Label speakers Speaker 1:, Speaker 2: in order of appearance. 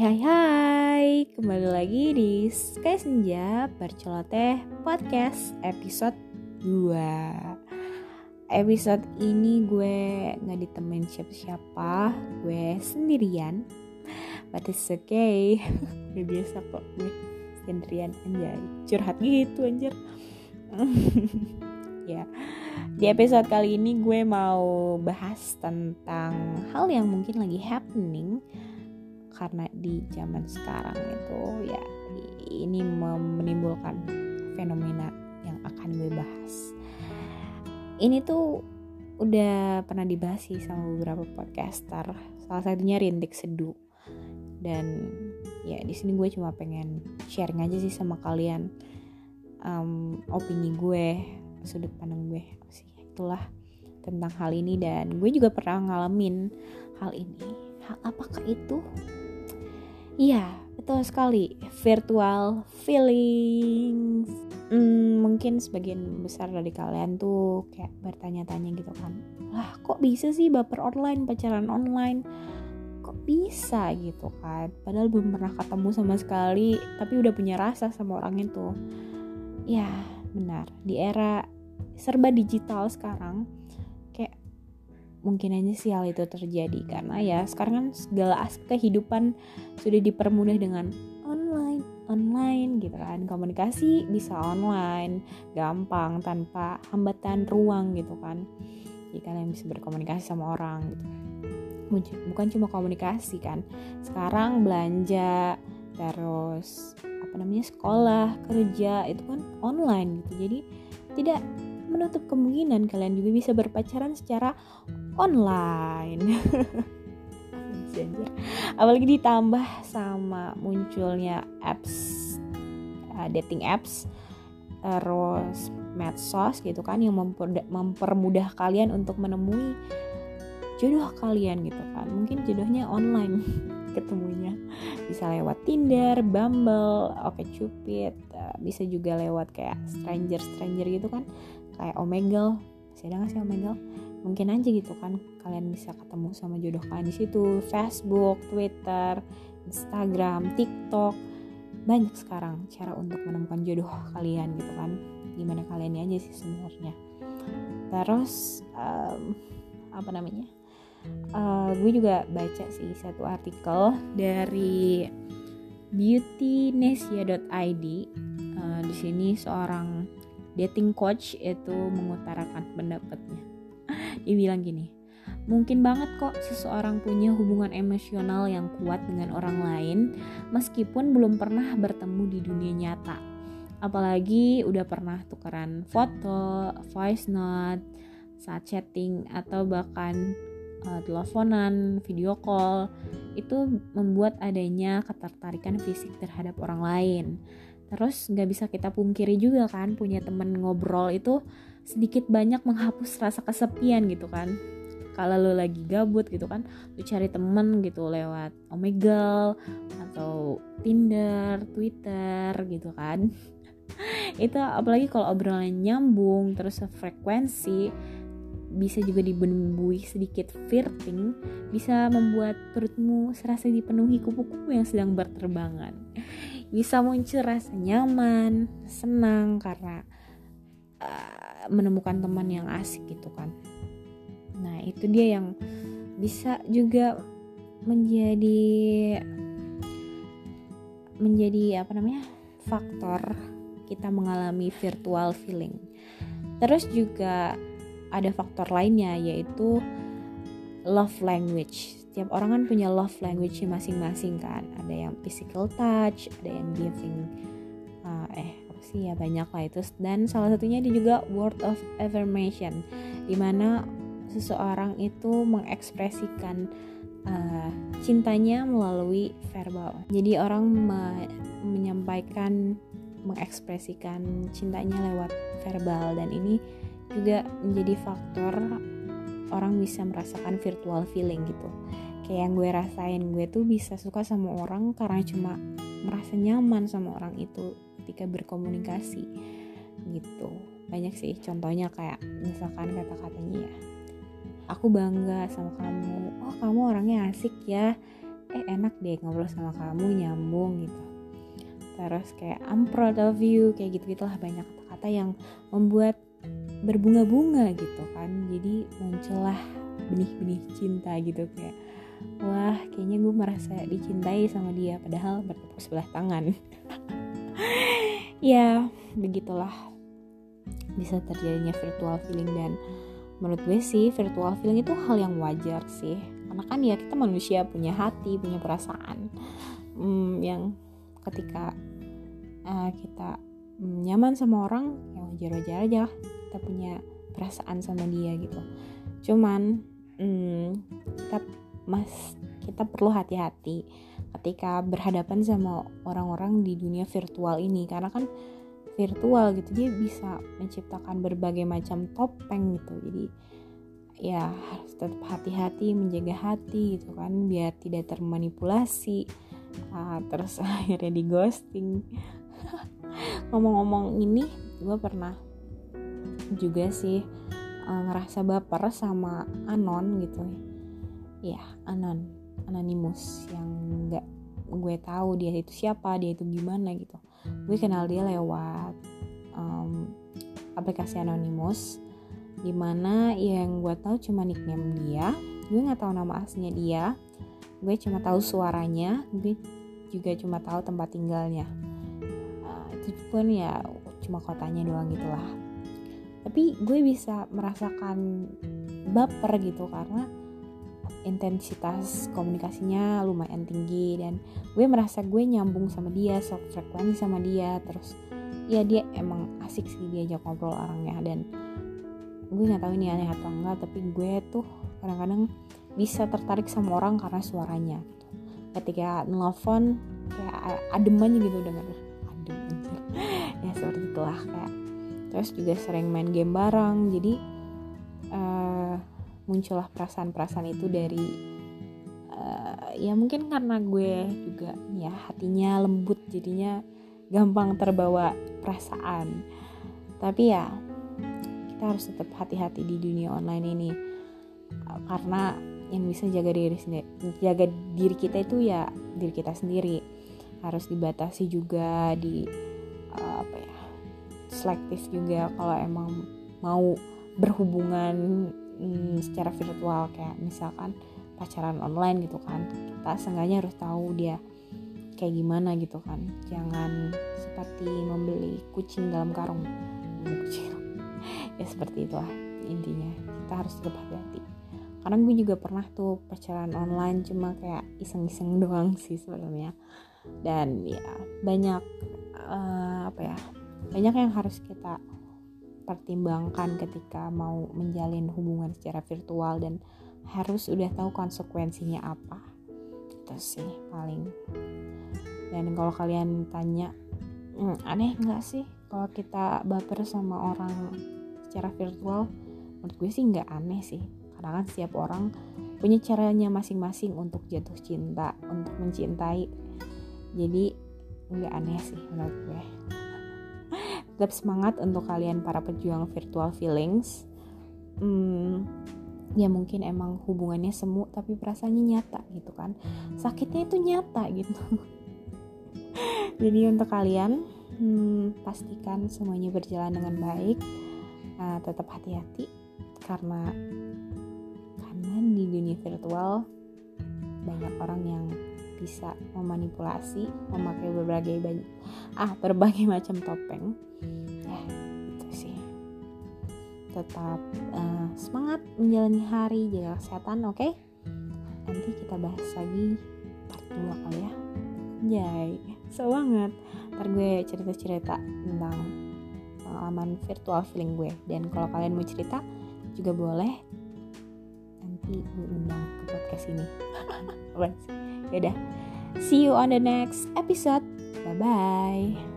Speaker 1: hai hai Kembali lagi di Sky Senja Berceloteh Podcast episode 2 Episode ini gue gak ditemenin siapa-siapa Gue sendirian. But it's okay. Udah biasa kok gue sendirian. Anjay Curhat gitu anjir. Ya. Di episode kali ini gue mau bahas tentang hal yang mungkin lagi happening karena di zaman sekarang itu ya ini menimbulkan fenomena yang akan gue bahas. Ini tuh udah pernah dibahas sih sama beberapa podcaster, salah satunya Rintik Seduh. Dan ya di sini gue cuma pengen sharing aja sih sama kalian um, opini gue, sudut pandang gue sih itulah tentang hal ini dan gue juga pernah ngalamin hal ini. Hal apakah itu? Iya, betul sekali. Virtual feelings. Hmm, mungkin sebagian besar dari kalian tuh kayak bertanya-tanya gitu kan. Lah, kok bisa sih baper online, pacaran online? Kok bisa gitu kan? Padahal belum pernah ketemu sama sekali, tapi udah punya rasa sama orang itu. Ya, benar. Di era serba digital sekarang, mungkin aja sih hal itu terjadi. Karena ya sekarang kan segala aspek kehidupan sudah dipermudah dengan online online gitu kan. Komunikasi bisa online gampang tanpa hambatan ruang gitu kan. Jadi kalian bisa berkomunikasi sama orang gitu. Bukan cuma komunikasi kan. Sekarang belanja terus apa namanya sekolah kerja itu kan online gitu. Jadi tidak menutup kemungkinan kalian juga bisa berpacaran secara online. Apalagi ditambah sama munculnya apps uh, dating apps terus medsos gitu kan yang mempermudah kalian untuk menemui jodoh kalian gitu kan. Mungkin jodohnya online ketemunya. Bisa lewat Tinder, Bumble, OkCupid, uh, bisa juga lewat kayak stranger stranger gitu kan kayak Omegle. Masih ada nggak sih Omegle? Mungkin aja gitu kan kalian bisa ketemu sama jodoh kalian di situ. Facebook Twitter Instagram TikTok. Banyak sekarang cara untuk menemukan jodoh kalian gitu kan. Gimana kalian aja sih sebenarnya. Terus um, apa namanya? Uh, gue juga baca sih satu artikel dari beautynesia.id uh, di sini seorang dating coach itu mengutarakan pendapatnya. Dia bilang gini, mungkin banget kok seseorang punya hubungan emosional yang kuat dengan orang lain meskipun belum pernah bertemu di dunia nyata. Apalagi udah pernah tukeran foto, voice note, saat chatting atau bahkan uh, teleponan, video call itu membuat adanya ketertarikan fisik terhadap orang lain terus nggak bisa kita pungkiri juga kan punya temen ngobrol itu sedikit banyak menghapus rasa kesepian gitu kan. Kalau lo lagi gabut gitu kan lo cari temen gitu lewat Omegle atau Tinder, Twitter gitu kan. Itu apalagi kalau obrolannya nyambung terus frekuensi bisa juga dibumbui sedikit flirting bisa membuat perutmu serasa dipenuhi kupu-kupu yang sedang berterbangan bisa muncul rasa nyaman, senang karena uh, menemukan teman yang asik gitu kan. Nah, itu dia yang bisa juga menjadi menjadi apa namanya? faktor kita mengalami virtual feeling. Terus juga ada faktor lainnya yaitu love language setiap orang kan punya love language masing-masing kan. Ada yang physical touch ada yang giving uh, eh apa sih ya banyak lah itu. Dan salah satunya ada juga word of affirmation di mana seseorang itu mengekspresikan uh, cintanya melalui verbal. Jadi orang me menyampaikan mengekspresikan cintanya lewat verbal. Dan ini juga menjadi faktor orang bisa merasakan virtual feeling gitu. Kayak yang gue rasain gue tuh bisa suka sama orang karena cuma merasa nyaman sama orang itu ketika berkomunikasi gitu. Banyak sih contohnya kayak misalkan kata-katanya ya aku bangga sama kamu. Oh kamu orangnya asik ya. Eh enak deh ngobrol sama kamu nyambung gitu. Terus kayak I'm proud of you kayak gitu gitulah banyak kata-kata yang membuat berbunga-bunga gitu kan. Jadi muncullah benih-benih cinta gitu kayak wah kayaknya gue merasa dicintai sama dia padahal bertepuk sebelah tangan. Ya begitulah bisa terjadinya virtual feeling dan menurut gue sih virtual feeling itu hal yang wajar sih. Karena kan ya kita manusia punya hati punya perasaan hmm, yang ketika uh, kita nyaman sama orang yang wajar-wajar aja kita punya perasaan sama dia gitu. Cuman hmm, kita mas kita perlu hati-hati ketika berhadapan sama orang-orang di dunia virtual ini. Karena kan virtual gitu dia bisa menciptakan berbagai macam topeng gitu. Jadi ya harus tetap hati-hati menjaga hati gitu kan biar tidak termanipulasi. Uh, terus akhirnya di ghosting. Ngomong-ngomong ini gue pernah juga sih uh, ngerasa baper sama anon gitu. Ya anon anonimus yang nggak gue tahu dia itu siapa dia itu gimana gitu. Gue kenal dia lewat um, aplikasi anonimus di mana yang gue tahu cuma nickname dia gue nggak tahu nama aslinya dia gue cuma tahu suaranya gue juga cuma tahu tempat tinggalnya. Uh, itu pun ya cuma kotanya doang gitulah tapi gue bisa merasakan baper gitu karena intensitas komunikasinya lumayan tinggi dan gue merasa gue nyambung sama dia frekuensi sama dia terus ya dia emang asik sih diajak ngobrol orangnya dan gue nggak tahu ini aneh atau enggak tapi gue tuh kadang-kadang bisa tertarik sama orang karena suaranya gitu. ketika nelfon kayak adem aja gitu denger adem ya seperti itulah kayak terus juga sering main game bareng. Jadi uh, muncullah perasaan-perasaan itu dari uh, ya mungkin karena gue juga ya hatinya lembut jadinya gampang terbawa perasaan. Tapi ya kita harus tetap hati-hati di dunia online ini. Karena yang bisa jaga diri jaga diri kita itu ya diri kita sendiri. Harus dibatasi juga di uh, apa ya selektif juga kalau emang mau berhubungan hmm, secara virtual. Kayak misalkan pacaran online gitu kan kita seenggaknya harus tahu dia kayak gimana gitu kan. Jangan seperti membeli kucing dalam karung. Kucing. Ya seperti itulah intinya. Kita harus tetap hati-hati. Karena gue juga pernah tuh pacaran online cuma kayak iseng-iseng doang sih sebenarnya. Dan ya banyak uh, apa ya banyak yang harus kita pertimbangkan ketika mau menjalin hubungan secara virtual dan harus udah tahu konsekuensinya apa. Itu sih paling. Dan kalau kalian tanya hmm, aneh nggak sih kalau kita baper sama orang secara virtual? Menurut gue sih nggak aneh sih. Karena kan setiap orang punya caranya masing-masing untuk jatuh cinta untuk mencintai. Jadi nggak aneh sih menurut gue tetap semangat untuk kalian para pejuang virtual feelings. Hmm, ya mungkin emang hubungannya semu tapi perasaannya nyata gitu kan. Sakitnya itu nyata gitu. Jadi untuk kalian hmm, pastikan semuanya berjalan dengan baik. Uh, tetap hati-hati karena karena di dunia virtual banyak orang yang bisa memanipulasi memakai berbagai banyak ah berbagai macam topeng. Ya itu sih. Tetap uh, semangat menjalani hari jaga kesehatan oke? Okay? nanti kita bahas lagi part 2 kali ya. Jai, so banget ntar gue cerita-cerita tentang pengalaman virtual feeling gue. Dan kalau kalian mau cerita juga boleh. Nanti gue undang ke podcast ini Yaudah, see you on the next episode. Bye bye.